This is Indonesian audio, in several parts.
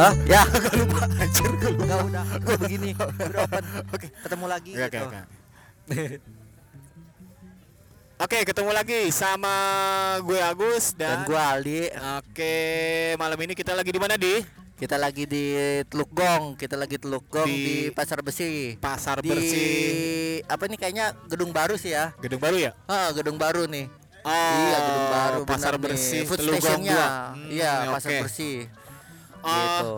Hah? Ya. Gak lupa anjir gue lupa. Enggak udah, udah begini. Udah open. Oke. Ketemu lagi Oke, oke, gitu. oke. Oke, ketemu lagi sama gue Agus dan, Dan gua Aldi, Oke, malam ini kita lagi di mana di? kita lagi di Teluk Gong, kita lagi Teluk Gong Di- di, Pasar Besi. Pasar Di Bersih apa nih kayaknya gedung baru sih ya? Gedung Baru ya? Ah, gedung baru nih. Oh, iya, gedung baru. Pasar nih. Bersih Food Teluk Gong stationnya. dua. Hmm, iya. Pasar Bersih. Oh, gitu.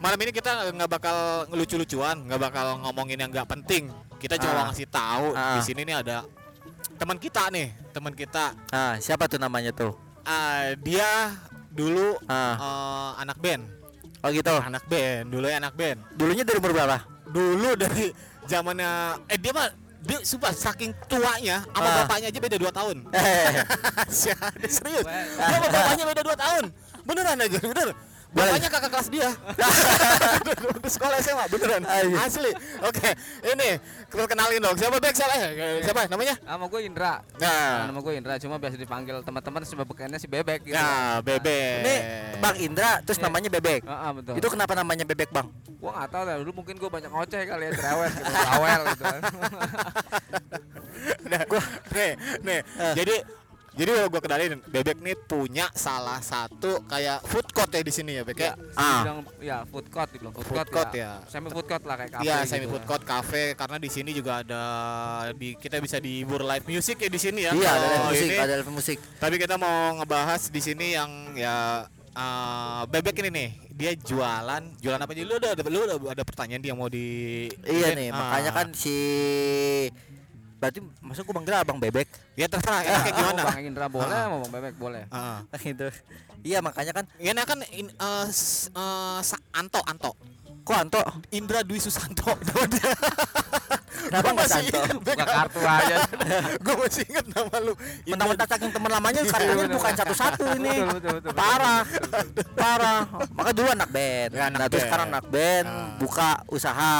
Malam ini kita nggak bakal ngelucu-lucuan, nggak bakal ngomongin yang nggak penting. Kita cuma Ah. ngasih tahu Ah. di sini nih ada teman kita nih, teman kita. Ah, siapa tuh namanya tuh? Ah, dia dulu Ah. eh, anak band, Oh gitu. anak band, dulu ya anak band. Dulunya dari umur berapa? Dulu dari zamannya, eh dia mah dia sumpah saking tuanya sama Ah. bapaknya aja beda 2 tahun. Eh, serius. Dia sama bapaknya beda 2 tahun. Beneran aja, bener. Bapaknya kakak kelas dia. Di sekolah SMA, beneran. Ayo. Asli. Oke, ini kenalin dong. Siapa Bek? Siapa? Eh, Siapa namanya? Nama gue Indra. Nah, Nama gue Indra, cuma biasa dipanggil teman-teman sebagiannya si Bebek gitu. nah Bebek. ini Bang Indra, terus Iya. namanya Bebek. Ah, ah, betul. Itu kenapa namanya Bebek, Bang? Gua nggak tahu dulu mungkin gue banyak ngoceh kali ya cerewet gitu, bawel gitu. Nah, gua nih, nih. Eh. Jadi jadi gua kenalin Bebek nih punya salah satu kayak food court ya di sini ya, Bek ya. Ya, Ah. dibilang ya food court dibilang food, Food court, court ya. ya. Semi food court lah kayak kafe Iya, gitu semi food court cafe karena di sini juga ada di kita bisa dihibur live music ya di sini ya. Iya, ada Kalau live musik, ini, ada live musik. Tapi kita mau ngebahas di sini yang ya eh, Bebek ini nih, dia jualan, jualan apa aja? Lu udah ada lu udah ada pertanyaan dia mau di Iya ini? nih, Ah. makanya kan si Berarti masa gua manggil Abang Bebek? ya terserah ini kayak gimana. Mau Bang Indra boleh, Ah. mau Bang Bebek boleh. Ah. gitu. Iya, makanya kan Ini kan in, eh, Sa- Anto Anto kok Anto? Indra Dwi Susanto. Kenapa masih Santo? Buka kartu aja. Gue masih inget nama lu. Mentang-mentang saking teman lamanya karyanya bener. bukan satu-satu ini. Parah. Parah. Maka dulu anak band. Ya, anak nah, terus sekarang anak band Ah. buka usaha.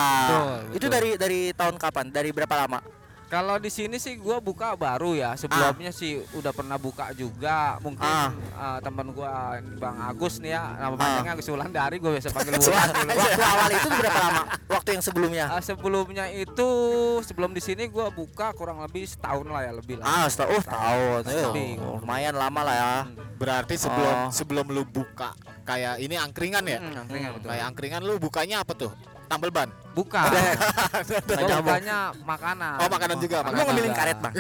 Itu dari dari tahun kapan? Dari berapa lama? Kalau di sini sih gua buka baru ya. Sebelumnya sih udah pernah buka juga. Mungkin Ah. eh, teman gua Bang Agus nih ya, nama Ah. panjangnya Agus Wulandari, gua biasa panggil Wulan. Waktu awal itu berapa lama? Waktu yang sebelumnya? Ah, sebelumnya itu sebelum di sini gua buka kurang lebih setahun lah ya lebih lah. Ah, setahun. Oh, tahun. Eh, Lebih. lumayan lama lah ya. Berarti sebelum Oh. sebelum lu buka kayak ini angkringan ya? Hmm, angkringan betul. Kayak angkringan lu bukanya apa tuh? Tambel ban. Buka. Nggak Gua bukanya makanan. Oh, makanan juga, makanan ngemilin juga. karet, Bang.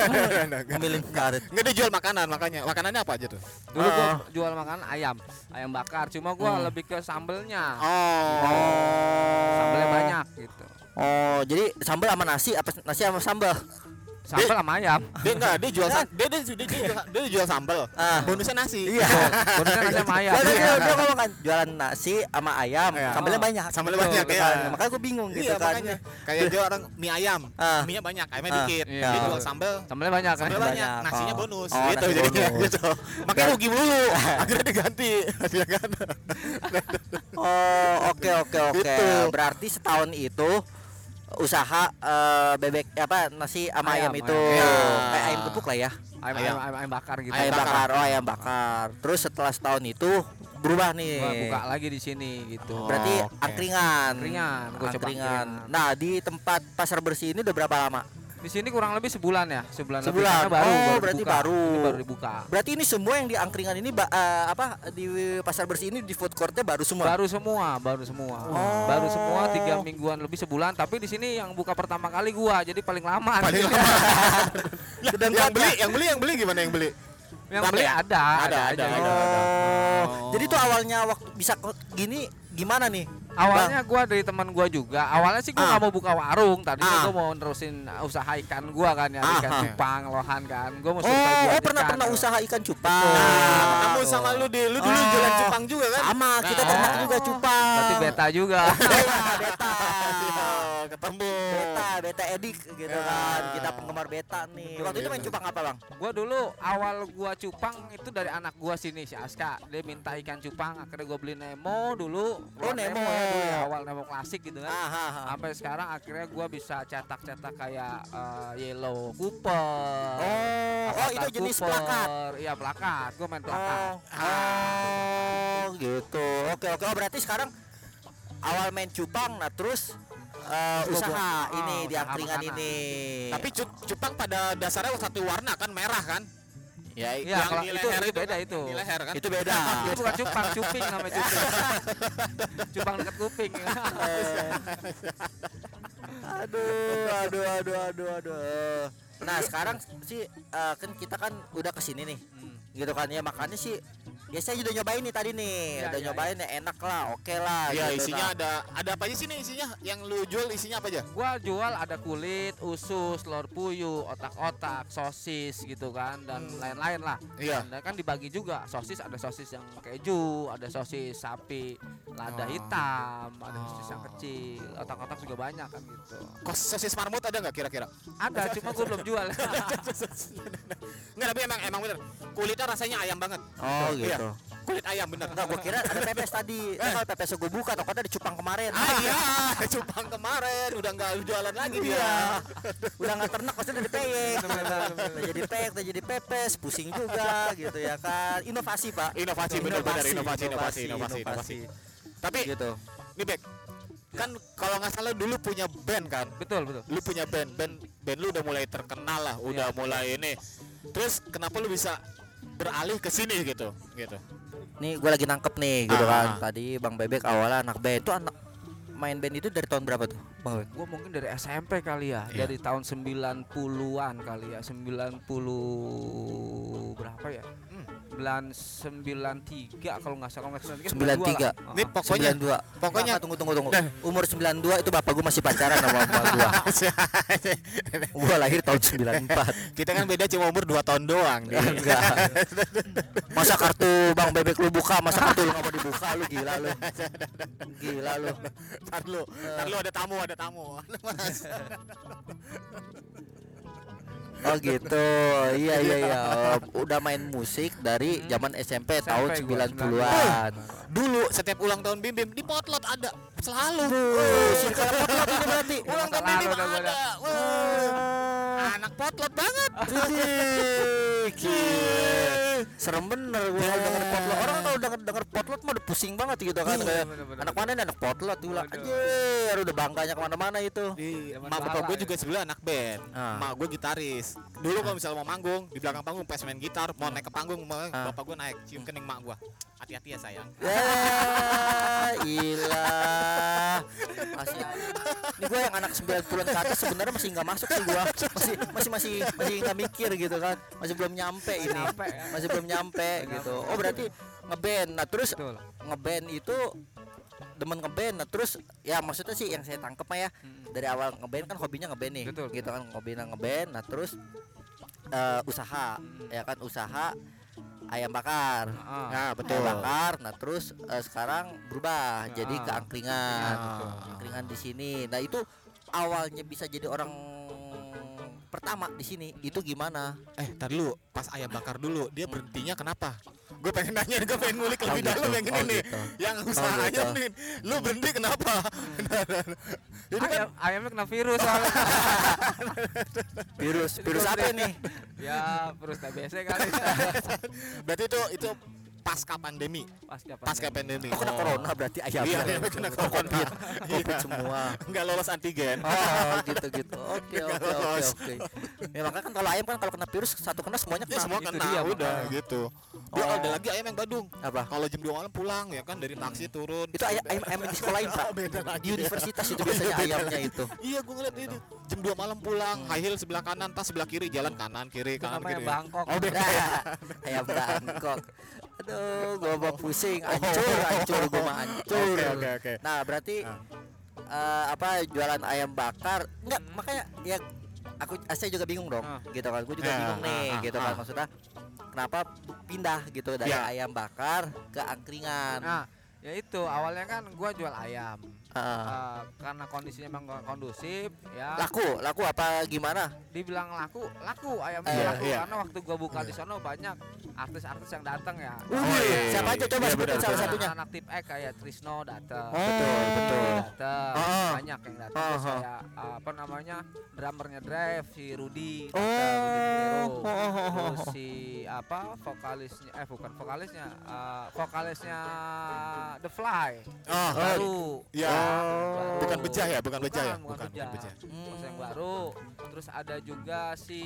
Ngemilin karet. Nggak dia jual makanan makanya. Makanannya apa aja tuh? Dulu gua Ah. jual makanan ayam, ayam bakar. Cuma gua Hmm. lebih ke sambelnya. Oh. Sambelnya banyak gitu. Oh, jadi sambal sama nasi apa nasi sama sambal? Sambel sama ayam. Dia enggak, dia jual sa- dia, dia, dia, dia, jual, dia jual sambal. Ah. Bonusnya nasi. Iya. Bonusnya nasi sama ayam. Dia, dia, dia ngomong kan jualan nasi sama ayam, Iya. sambalnya banyak. Sambalnya banyak ya. Makanya gue bingung gitu Iya kan. makanya kayak dia orang mie ayam, Ah. mie banyak, ayamnya Ah. dikit. Iya. Dia jual sambal, Sambelnya banyak kan. sambal banyak, banyak. nasinya Oh. bonus. Oh, gitu jadinya bonus. gitu. Makanya rugi mulu. Akhirnya diganti. Ya kan? Oh, oke oke oke. Gitu. Berarti setahun itu usaha eh, bebek apa nasi sama ayam, Ayam, itu ayam. Kayak ayam gepuk lah ya. Ayam, Ayam. ayam, ayam, bakar gitu. Ayam bakar. Oh, ayam bakar. Terus setelah setahun itu berubah nih. Buka lagi di sini gitu. Oh. Berarti Oke. angkringan. Angkringan, gua coba Angkringan. angkringan. Nah, di tempat pasar bersih ini udah berapa lama? Di sini kurang lebih sebulan ya, sebulan. lebih, Sebulan. karena baru, Oh, baru berarti dibuka. baru. Ini baru dibuka. Berarti ini semua yang di angkringan ini eh, apa di pasar bersih ini di food courtnya baru semua. Baru semua, baru semua. Oh. Baru semua tiga mingguan lebih sebulan. Tapi di sini yang buka pertama kali gua, jadi paling lama. Paling lama. Yang beli, yang beli, yang beli gimana yang beli? yang beli ya? ada, Ada, aja. ada, gitu. ada. Oh. Oh. Jadi tuh awalnya waktu bisa kok gini gimana nih? Awalnya gua dari teman gua juga. Awalnya sih gua Ah. nggak mau buka warung. Tadinya Ah. gua mau nerusin usaha ikan gua kan ya, Ah, ikan ah. cupang, lohan kan. Gua mau Oh, oh pernah ikan. pernah usaha ikan cupang. Nah, Oh. kamu sama lu di lu dulu Oh. jualan cupang juga kan? Sama, kita Nah. ternak juga cupang. Berarti beta juga. Beta. Iya, ketemu. Beta, beta edik gitu Ya. kan. Kita penggemar beta nih. Betul, Waktu itu main betul. cupang apa, Bang? gua dulu awal gua cupang itu dari anak gua sini si Aska. Dia minta ikan cupang, akhirnya gua beli Nemo dulu. Oh, Keluar Nemo. ya dulu ya, awal Nemo klasik gitu kan. Ah, ah, ah. Sampai sekarang akhirnya gua bisa cetak-cetak kayak eh, Yellow Cooper. Oh, oh itu jenis Cooper. plakat. Iya, plakat. Gua main plakat. Oh. Oh. Oh gitu. Oke oke. Oh, berarti sekarang awal main cupang, nah terus Terus usaha oh, ini di usaha angkringan ini. Tapi cu- cupang pada dasarnya satu warna kan merah kan? ya Iya, yang kalau di itu, leher itu itu beda kan? itu. Di leher kan? itu beda. Itu bukan cupang, cuping namanya cuping. cupang dekat kuping. Aduh, aduh, aduh, aduh, aduh. Nah sekarang sih eh, kan kita kan udah ke sini nih, Hmm. gitu kan ya makanya sih ya saya udah nyobain nih tadi nih, Iya, udah iya, nyobain ya enak lah, oke lah. Iya, gitu, isinya nah. ada ada apa aja sih nih isinya? Yang lu jual isinya apa aja? Gua jual ada kulit, usus, telur puyuh, otak-otak, sosis gitu kan dan Hmm. lain-lain lah. Iya. Dan kan dibagi juga sosis ada sosis yang keju, ada sosis sapi lada Oh. hitam, ada sosis yang Oh. kecil, otak-otak juga banyak kan gitu. Kos sosis marmut ada nggak kira-kira? Ada cuma gua belum jual. Nggak, tapi emang emang bener. Kulitnya rasanya ayam banget. Oh Iya. Gitu. Kulit ayam bener. Enggak, gua kira ada pepes tadi. Nah, kalau pepes gue buka, tokonya di cupang kemarin. Ah iya, cupang kemarin udah nggak jualan lagi dia. Iya. Udah nggak ternak maksudnya udah dipeyek. Udah jadi peyek, udah jadi pepes, pusing juga gitu ya kan. Inovasi, Pak. Inovasi bener-bener inovasi inovasi inovasi inovasi. Tapi Gitu. nih Bek, kan kalau nggak salah dulu punya band kan? betul, betul. Lu punya band, band band lu udah mulai terkenal lah, udah Iya. mulai ini. Terus kenapa lu bisa beralih ke sini gitu? Gitu. Nih gue lagi nangkep nih gitu Ah. kan. Tadi Bang Bebek awalnya anak band itu anak main band itu dari tahun berapa tuh, Bang Bebek? Gua mungkin dari SMP kali ya, Iya. dari tahun 90-an kali ya, 90 berapa ya? Hmm. 93 kalau nggak salah, kalau nggak salah 93. Ini Oh, pokoknya 92. pokoknya tunggu tunggu tunggu. Nah. Umur 92 itu bapak gue masih pacaran sama bapak gue. gue lahir tahun 94. kita kan beda cuma umur 2 tahun doang nih. Enggak. Masa kartu Bang Bebek lu buka, masa kartu lu nggak mau dibuka lu gila lu. Gila lu. Ntar lu, ntar lu ada tamu, ada tamu. Oh gitu. Iya iya iya. Oh, udah main musik dari zaman SMP, tahun SMP gua, 90-an. Dulu setiap ulang tahun Bim Bim di potlot ada selalu. Oh, circle potlot ini berarti. Ulang tahun Bim Bim ada. Wah, Anak potlot banget. Gila. Serem bener gua kalau denger potlot. Orang kalau denger denger potlot mah udah pusing banget gitu kan. Iya, Kayak anak mana nih anak potlot bilang, Waduh. anjir udah bangganya ke mana-mana itu. Zaman mak bapak gue ya. juga sebelah anak band. Ah. Mak gue gitaris. Dulu kalau misalnya mau manggung di belakang panggung pas main gitar, mau naik ke panggung, mau- Ah. bapak gue naik cium kening mak gue. Hati-hati ya sayang. Ya, ilah. Masih Ini gua yang anak 90-an ke atas sebenarnya masih nggak masuk sih gua. Masih masih masih masih nggak mikir gitu kan. Masih belum nyampe ini. Nyampe, ya. Masih belum nyampe gitu. Oh, berarti ngeband. Nah, terus Betul. ngeband itu demen ngeband. Nah, terus ya maksudnya sih yang saya tangkep mah ya Mm. dari awal ngeband kan hobinya ngeband nih. Betul. Gitu kan hobinya ngeband. Nah, terus eh, usaha Mm. ya kan usaha ayam bakar. Ah. Nah, Ayam bakar. Nah, terus eh, sekarang berubah jadi ke Ah. angkringan. betul. Angkringan di sini. Nah, itu awalnya bisa jadi orang pertama di sini itu gimana? Eh, tar dulu, pas ayam bakar dulu, dia berhentinya kenapa? Gue pengen nanya, gue pengen ngulik Oh, lebih gitu. dalam yang ini Oh, nih. gitu. Yang usaha gitu. ayam nih, lu berhenti kenapa? Ini kan Ayam, ayamnya kena virus soalnya. Virus, virus apa nih? ya, virus TBC kali. berarti itu itu pasca pandemi, Pasca pasca pandemi. pandemi. Oh, kena corona berarti ayamnya. Iya, iya, kena Oh, corona. Covid. Covid semua. Enggak lolos antigen. Oh gitu gitu. Oke oke oke Lolos. oke. Ya makanya kan kalau ayam kan kalau kena virus satu kena semuanya Ya kena. semua itu kena dia, udah makanya. gitu. Dia Oh. ada lagi ayam yang Badung. Apa? Kalau jam 2 malam pulang ya kan dari taksi turun. Itu ayam ayam, ayam di sekolah Pak. Beda lagi. Di universitas itu Oh, iya, biasanya ayamnya itu. Iya, gue ngeliat itu. Jam 2 malam pulang, high heel sebelah kanan, tas sebelah kiri, jalan kanan kiri, kanan namanya kiri. Bangkok. Oh, beda. ayam Bangkok. Aduh, gua mau pusing, hancur, hancur gua mah hancur. Oke, oke, oke. Nah, berarti Ah. eh, apa jualan ayam bakar? Enggak, makanya ya aku saya juga bingung dong, Ah. gitu kan. Gue juga Ya, bingung nih, ah, gitu kan ah. maksudnya. Kenapa pindah gitu dari Ya. ayam bakar ke angkringan? Nah, ya itu awalnya kan gua jual ayam. Ah. eh, karena kondisinya memang kondusif ya laku laku apa gimana dibilang laku laku ayamnya Iya, laku iya. karena waktu gua buka di sana banyak artis-artis yang datang ya Wih, iya, iya, siapa iya. aja coba Iya, sebutin salah satunya anak tip X kayak Trisno datang Oh, betul betul datang Ah. banyak yang datang Ah, ah. kayak uh, apa namanya drummernya Drive si Rudy Oh, datang Rudy oh, oh, oh, oh. terus si apa vokalisnya eh bukan vokalisnya uh, vokalisnya The Fly Oh, baru ya. Baru. Bukan bejah ya, bukan bejah ya, bukan, bukan, bukan bejah. Terus yang Hmm. baru terus ada juga si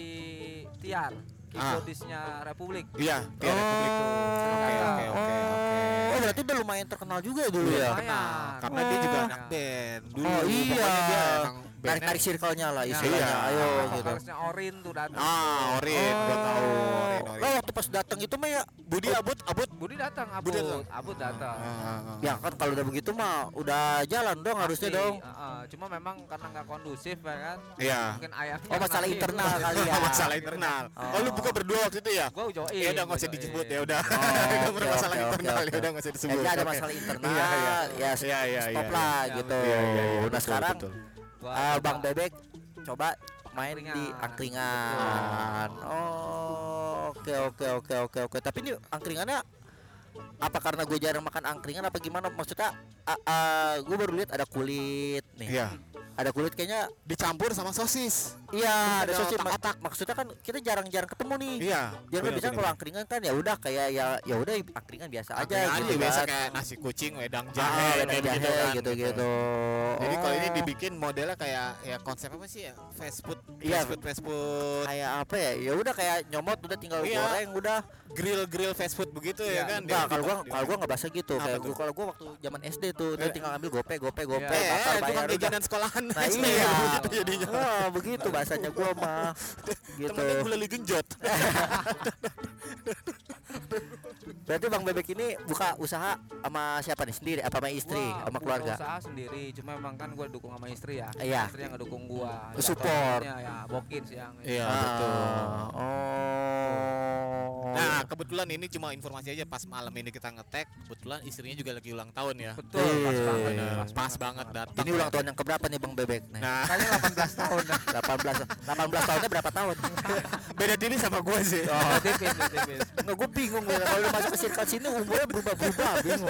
Tiar Ah. keyboardisnya Republik Iya, dia Republik. Oke, oke, oke, oke. Oh, berarti udah lumayan terkenal juga ya dulu ya. Lumayan. Karena dia juga Oh. anak band dulu. Oh, iya. Dia emang Tarik tarik circle-nya lah Ya, istilahnya. Iya. Ayo Ah, gitu. vokalisnya Orin tuh datang Ah, Orin, gua tahu Orin, Oh, Orin. lo waktu pas datang itu mah ya Budi Abut, Abut. Budi datang Abut Budi datang. Abut datang Ah, ah, ah. Ya kan kalau udah begitu mah udah jalan dong harusnya Pasti, dong. ah, ah. cuma memang karena nggak kondusif ya kan Iya. mungkin ayamnya Oh masalah nanti- internal kali ya. Masalah internal. Oh, lu buka berdua waktu itu ya? gua join Ya udah nggak usah disebut join. ya udah. Oh, oke, internal ya udah nggak usah disebut. Ada masalah internal. Iya, iya. Ya, Iya, iya, stop iya. lah Iya, gitu. Iya, iya, iya. Nah sekarang betul. Gua ah, coba. Bang Bebek coba main di Angkringan. angkringan. Oh, oke oke oke oke oke. Tapi ini angkringannya apa karena gue jarang makan angkringan apa gimana? Maksudnya gue baru lihat ada kulit nih. Iya. Ada kulit kayaknya Dicampur sama sosis. iya ada Ada sosis otak-otak. maksudnya kan kita jarang-jarang ketemu nih. Iya. Jangan benar, biasanya kalau angkringan kan ya udah kayak ya ya udah angkringan biasa aja Angkringan gitu aja biasa kan. kayak nasi kucing, wedang Ah, jahe, wedang kayak jahe begitu kan, gitu-gitu. Jadi kalau ini Oh. dibikin modelnya kayak ya konsep apa sih ya? Fast food, Iya. fast food, fast food, kayak apa ya? Ya udah kayak nyomot udah tinggal Iya. goreng udah. grill grill fast food begitu ya Iya, kan? Enggak, kalau gua dia- kalau gua nggak bahasa gitu. Kayak gua kalau gua waktu zaman SD tuh dia Eh. tinggal ambil gope gope gope Iya. Eh, bakar itu kan bayar udah. jajanan sekolahan. Nah iya. begitu jadinya. Oh, begitu bahasanya gua mah. gitu. Temennya gue lagi genjot. Berarti Bang Bebek ini buka usaha sama siapa nih? Sendiri apa sama istri, Gua sama keluarga? usaha sendiri cuma memang kan gue dukung sama istri ya Iya. istri yang ngedukung gua Support. Jatuhnya ya bokin sih yang Iya, Ah, betul. Oh. Nah, kebetulan ini cuma informasi aja pas malam ini kita ngetek, kebetulan istrinya juga lagi ulang tahun ya. betul pas Eh, banget Benar, pas, pas banget datang. ini ulang tahun yang keberapa nih Bang Bebek? Nih. Nah, kayaknya 18 tahun dah 18 18 tahunnya berapa tahun? beda tipis sama gue sih. Oh. tipis tipis Nggak, gue bingung ya. Kalau udah masuk ke circle sini umurnya berubah-berubah, bingung.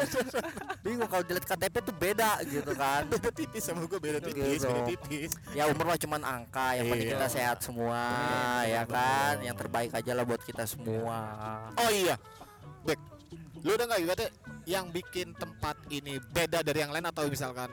Bingung kalau dilihat KTP tuh beda gitu kan. Beda tipis sama gue, beda tipis, Gitu. beda tipis. Ya umur mah cuman angka, yang penting Iya. kita sehat semua, ya kan. Yang terbaik aja lah buat kita semua. Oh iya, Bek, lu udah nggak ibaratnya yang bikin tempat ini beda dari yang lain atau misalkan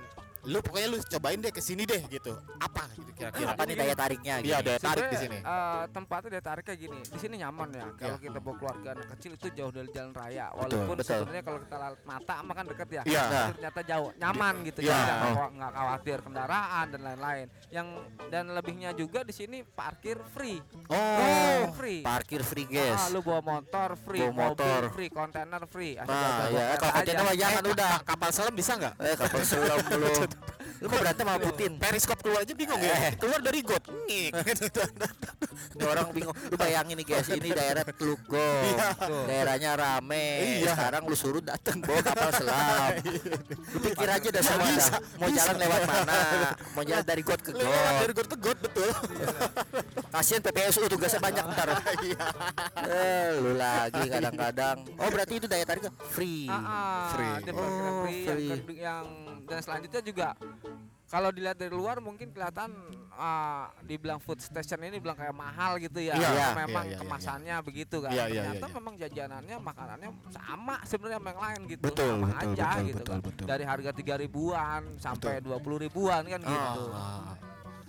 lu pokoknya lu cobain deh ke sini deh gitu. Apa gitu kira-kira? Apa nih daya tariknya Iya, gitu? daya tarik di sini. eh, tempatnya dia tarik kayak gini di sini nyaman ya kalau Iya. kita bawa keluarga anak kecil itu jauh dari jalan raya walaupun sebenarnya kalau kita lihat mata mah kan deket ya Iya. Tapi ternyata jauh nyaman gitu Iya. jadi nggak Oh. nggak khawatir kendaraan dan lain-lain yang dan lebihnya juga di sini parkir free Oh, free parkir free Ah, guys. lu bawa motor free, Bawa mobil motor. free, kontainer free. Nah, ya kalau kontainer jangan Eh, udah. ka- kapal selam bisa nggak? Eh kapal selam lu. Lu mau berantem sama Putin? Periskop keluar aja bingung Eh. ya. Keluar dari got. Ngik. Ini orang bingung. Lu bayangin nih guys, ini daerah Teluk Go. Iya. Daerahnya rame. Iya. Sekarang lu suruh datang bawa kapal selam. Lu pikir aja dah semua Bisa. Mau jalan lewat mana? Mau jalan dari got ke Lewat got. dari got ke got betul. Kasihan PPSU tugasnya banyak ntar. Iya. Eh, lu lagi kadang-kadang. Oh berarti itu daya tariknya free. Ah, ah, Free. Oh, free, yang dan selanjutnya juga kalau dilihat dari luar mungkin kelihatan ah, dibilang food station ini bilang kayak mahal gitu ya. Iya, Karena iya, memang iya, iya, kemasannya begitu kan. Iya, iya, Ternyata iya, iya. memang jajanannya makanannya sama sebenarnya sama yang lain gitu. Betul, sama betul, aja betul, gitu betul, kan. betul. Dari harga tiga ribuan sampai dua puluh ribuan kan gitu. Ah.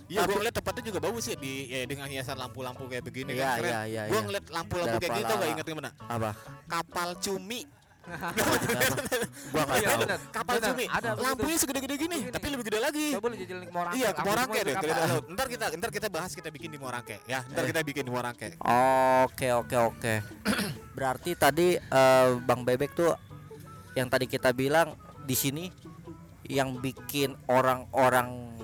Iya, gua ngeliat tempatnya juga bagus ya di ya, dengan hiasan lampu-lampu kayak begini Iya, kan keren. iya, iya, iya. ngeliat lampu-lampu kayak gitu gak inget gimana? Apa? Kapal cumi. Gua nggak Iya, tahu. Kapal Bener, cumi. Lampunya segede-gede gini, Begini. tapi lebih gede lagi. Coba lu jajalin ke Morangke. Iya, ke Morangke deh. Ntar kita ntar kita bahas kita bikin di Morangke ya. Ntar kita bikin di Morangke. Oke oke oke. Berarti tadi eh, Bang Bebek tuh yang tadi kita bilang di sini yang bikin orang-orang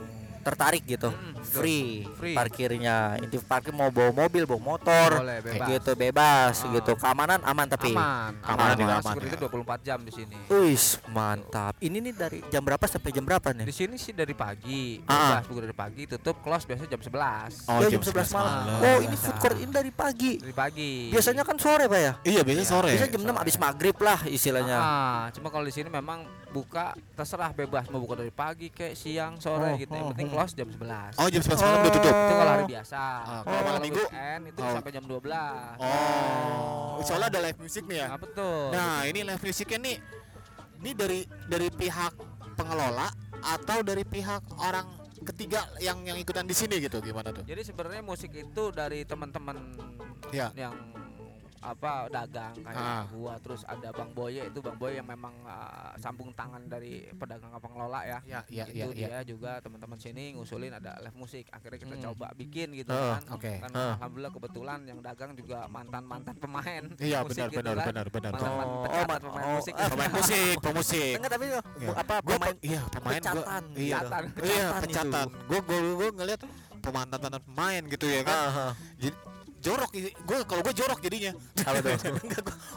tertarik gitu Mm, betul. free, Free. parkirnya inti parkir mau bawa mobil bawa motor boleh bebas gitu bebas Ah. gitu keamanan aman tapi aman Keamanan juga aman aman, ya. 24 jam di sini Wis mantap ini nih dari jam berapa sampai jam berapa nih di sini sih dari pagi Ah. bebas buku dari pagi tutup close biasanya jam 11 Oh, Ya, jam jam 11 malam malam. oh ini food court ini dari pagi dari pagi biasanya kan sore pak ya Iya biasanya Iya. sore. biasanya jam 6 sore. abis maghrib lah istilahnya Ah, cuma kalau di sini memang buka terserah bebas mau buka dari pagi kayak siang sore Oh, gitu yang oh, penting oh. close jam 11 Oh jam 11 malam udah tutup. itu kalau hari biasa Ah, kalau malam minggu? weekend itu Oh. sampai jam 12 Oh, soalnya ada live music nih ya. nah, betul Nah ini live musicnya nih, ini dari dari pihak pengelola atau dari pihak orang ketiga yang yang ikutan di sini gitu gimana tuh? jadi sebenarnya musik itu dari teman-teman Ya. yang apa dagang kayak Ah. gua terus ada Bang Boye itu Bang Boye yang memang ah, sambung tangan dari pedagang apa pengelola ya Ya, ya, itu ya, ya. dia juga teman-teman sini ngusulin ada live musik akhirnya kita Hmm. coba bikin gitu Ah, kan oke. kan Ah. alhamdulillah kebetulan yang dagang juga mantan mantan pemain Iya musik benar gitu benar kan. benar benar. mantan mantan Oh, oh, pemain oh, musik ah, Pemain musik, pemusik. enggak tapi Iya. apa Gua pemain pe- iya pemain gua pecatan iya. gitu. Pecatan. Iya, Pecatan. Gua gua gua ngeliat pemantan-mantan pemain gitu ya kan. Aha. Jorok gue kalau gue jorok jadinya. Apa tuh?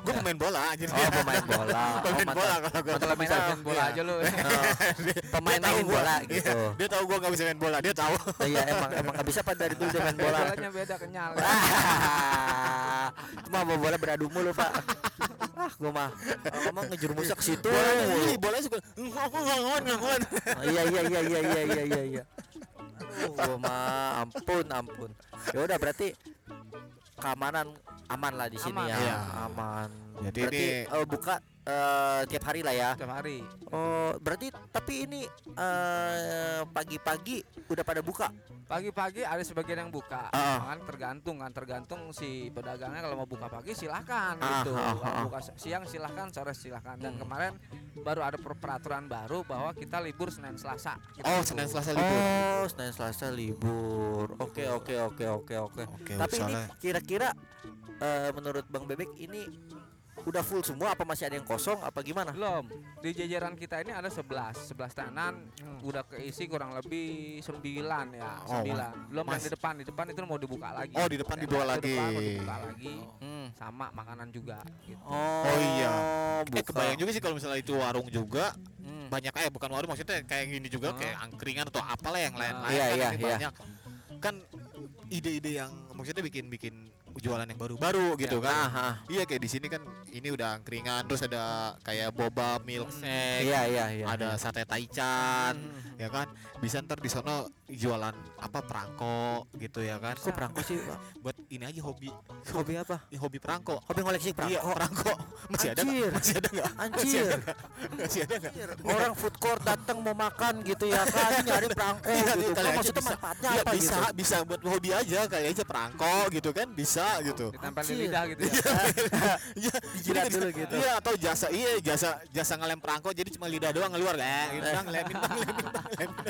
gue pemain bola jadi. Oh, pemain bola. Oh, pemain mantan- bola kalau gue. kalau bisa main bola aja lu Oh, pemain main bola gitu. Dia tahu gue gak bisa main bola, dia tahu. Iya emang emang nggak bisa pak dari dulu dia main bola. bolanya beda kenyal Cuma bawa bola beradu mulu pak. Ah gua mah ngomong ngejerumusnya ke situ. Bolanya ini, bolanya suka nggak ngelawan. Oh, Iya iya iya iya iya iya iya iya. Gua mah ampun ampun. Ya udah berarti keamanan aman lah di sini Aman. ya. Iya. Aman. Jadi berarti ini- eh, buka eh, tiap hari lah ya. tiap hari Oh, berarti tapi ini eh, pagi-pagi udah pada buka. pagi-pagi ada sebagian yang buka Ah. kan tergantung kan tergantung si pedagangnya kalau mau buka pagi silahkan Ah, gitu Kalau ah. buka siang silahkan sore silahkan dan Hmm. kemarin baru ada per- peraturan baru bahwa kita libur senin selasa gitu. Oh, Senin Selasa libur. Oh, Senin Selasa libur. Oke, oke, oke, oke, oke. Tapi ini kira-kira eh, menurut Bang Bebek ini udah full semua apa masih ada yang kosong apa gimana? belum di jajaran kita ini ada 11 11 tenan udah keisi kurang lebih 9 ya Oh, 9 belum yang di depan di depan itu mau dibuka lagi Oh, di depan Tenda dibawa lagi. depan mau dibuka lagi Hmm. sama makanan juga gitu. Oh, Oh, iya. eh buka. kebayang juga sih kalau misalnya itu warung juga Hmm. banyak eh bukan warung maksudnya kayak gini juga Oh. kayak angkringan atau apalah yang lain-lain Iya, kan iya, iya. banyak kan ide-ide yang maksudnya bikin bikin jualan yang baru-baru gitu kan Aha. iya kayak di sini kan ini udah angkringan terus ada kayak boba milkshake Iya, iya, iya. ada sate taichan Hmm. ya kan bisa ntar di sono jualan apa perangko gitu ya kan Kok perangko sih, Pak? buat ini aja hobi Hobi apa? Ya, hobi perangko Hobi ngoleksi iya perangko. perangko masih ada? Anjir. masih ada masih Anjir. ada nggak masih ada nggak Orang food court datang mau makan gitu ya kan nyari perangko Iya, gitu. kali aja maksudnya bisa. manfaatnya Iya apa bisa gitu? bisa buat hobi aja kali aja perangko gitu kan bisa gitu ditempel di Anjir. lidah gitu ya Iya, Dijilat jadi dulu gitu. Iya, atau jasa iya jasa jasa ngelem perangko jadi cuma lidah doang keluar kan. Gitu bang, ngelemin bang, ngelemin bang,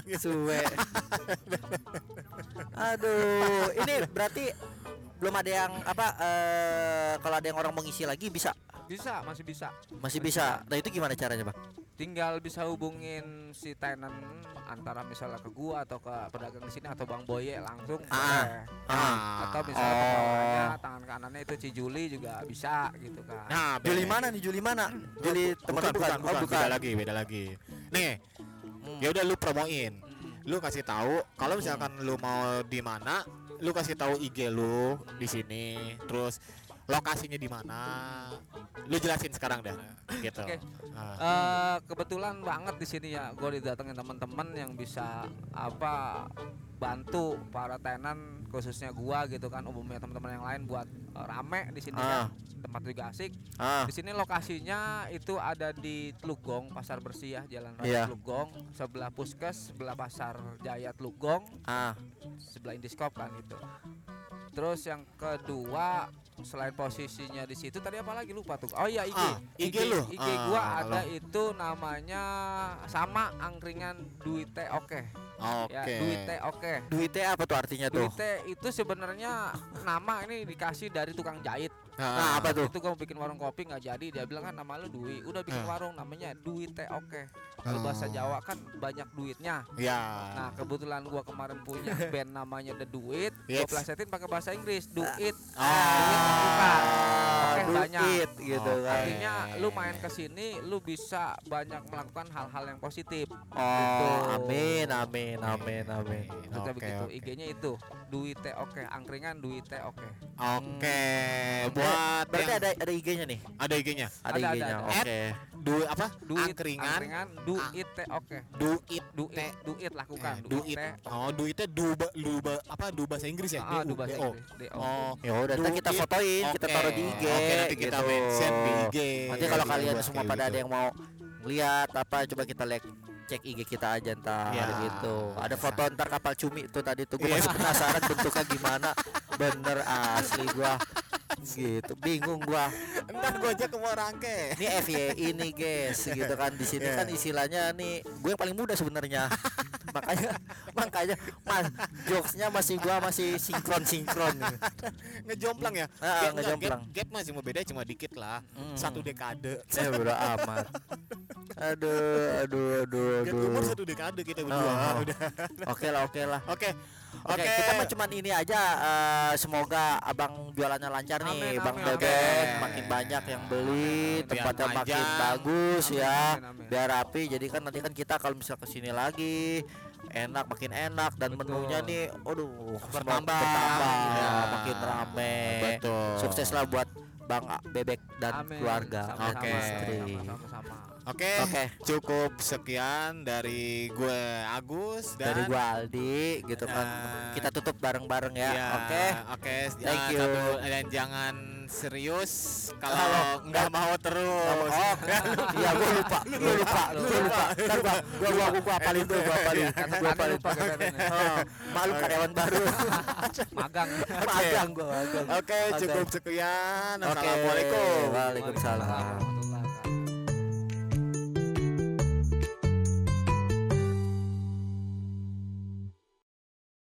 gitu. Suwe. Aduh, ini berarti belum ada yang apa eh kalau ada yang orang mau ngisi lagi bisa bisa masih bisa masih bisa. Nah, itu gimana caranya, Bang? tinggal bisa hubungin si tenant antara misalnya ke gua atau ke pedagang di sini atau Bang Boye langsung Ah. Ah. atau misalnya Oh. bawahnya tangan kanannya itu Cijuli juga bisa gitu kan Nah, Juli be- mana nih? Juli mana? Juli teman bukan, bukan, bukan, Oh, beda lagi, beda lagi. Nih, Hmm. ya udah lu promoin. Mm. Lu kasih tahu kalau misalkan lu mau di mana, lu kasih tahu IG lu di sini, terus lokasinya di mana. Lu jelasin sekarang dah, gitu. Oke. Ah. Eh, kebetulan banget di sini ya gue didatengin teman-teman yang bisa apa bantu para tenan khususnya gua gitu kan umumnya teman-teman yang lain buat eh, rame di sini Ah. kan tempat juga asik. Ah, di sini lokasinya itu ada di Telugong Pasar Bersih ya Jalan Raya Iya. Telugong sebelah Puskes sebelah Pasar Jaya Telugong ah. sebelah Indiskop kan itu. Terus yang kedua selain posisinya di situ tadi apa lagi? Lupa tuh. Oh iya IG Ah, IG lu. IG gua Ah, ada itu namanya sama angkringan duite oke Oke. ya duite oke Duitnya apa tuh artinya tuh? duite itu sebenarnya nama ini dikasih dari tukang jahit Nah, apa tuh? itu gue bikin warung kopi nggak jadi dia bilang kan nama lu Dwi udah bikin Ah. warung namanya Dwi Teh Oke kalau bahasa Oh. Jawa kan banyak duitnya Ya. nah kebetulan gua kemarin punya band namanya The Duit Yes. gua plesetin pakai bahasa Inggris Do It Ah, Oke, do banyak. it gitu Oke. kan. artinya lu main ke sini lu bisa banyak melakukan hal-hal yang positif Oh, amin, amin, amin, amin. Maksudnya Oke, begitu oke. IG-nya itu Dwi Teh Oke angkringan Dwi Teh Oke Oke, buat Berarti yang ada ada IG-nya nih. ada IG-nya. Ada, IG-nya. Oke. Du apa? Duit Angkringan. angkringan Do. It Teh Oke Do it Do. It Do It lakukan Eh, Do do It it. Teh Oh, do itnya du ba- du ba- apa du bahasa Inggris ya? Ah, do bahasa. Inggris D-O. Oh, Ya udah, Do kita it. fotoin, kita taruh di IG. Oke, nanti kita gitu. mention di IG. Nanti kalau kalian semua pada gitu. ada yang mau lihat apa, coba kita like cek IG kita aja ntar Ya. gitu. Ada foto ntar kapal cumi tuh tadi tuh. Gue Iya. masih penasaran bentuknya gimana. Bener asli gua. Gitu, bingung gua. Entar gua aja ke Morangke. Ini FYI nih guys, gitu kan di sini Iya. kan istilahnya nih gue yang paling muda sebenarnya. makanya makanya mas jokesnya masih gua masih sinkron sinkron. Ngejomplang ya? Ah, Gap- ngejomplang. Gap, gap masih mau beda cuma dikit lah. Hmm. Satu dekade. Eh udah amat. Aduh, aduh, aduh, Gap umur aduh. satu dekade kita berdua. Oh. Udah. Oke lah, oke lah. Oke. Oke, Oke. kita mah cuman ini aja eh, semoga abang jualannya lancar nih, Amin, Bang amin, Bebek amin. makin banyak yang beli, Amin, amin. tempatnya makin bagus Amin, ya, amin, amin. biar rapi. Jadi kan nanti kan kita kalau misal ke sini lagi enak makin enak dan Betul. menunya nih, aduh Bertambah. bertambah, Ya. makin rame. Betul. Sukses lah buat Bang Bebek dan Amin. keluarga Oke. Oke. Oke. Cukup sekian dari gue Agus dan Dari gua Aldi gitu kan. Nah. Kita tutup bareng-bareng ya. Ya, Oke. Oke. Thank Ya, you. satu- dan jangan serius Kalau nggak mau terus. Oh, iya gua lupa, gua lupa, gua lupa. Ntar gua gua gua gua, apalin tuh, gua apalin. Kata Gua apalin. lupa katanya. Oh, malu karyawan baru. magang Magang gua, magang. Oke, cukup sekian. Oke. Assalamualaikum. Waalaikumsalam.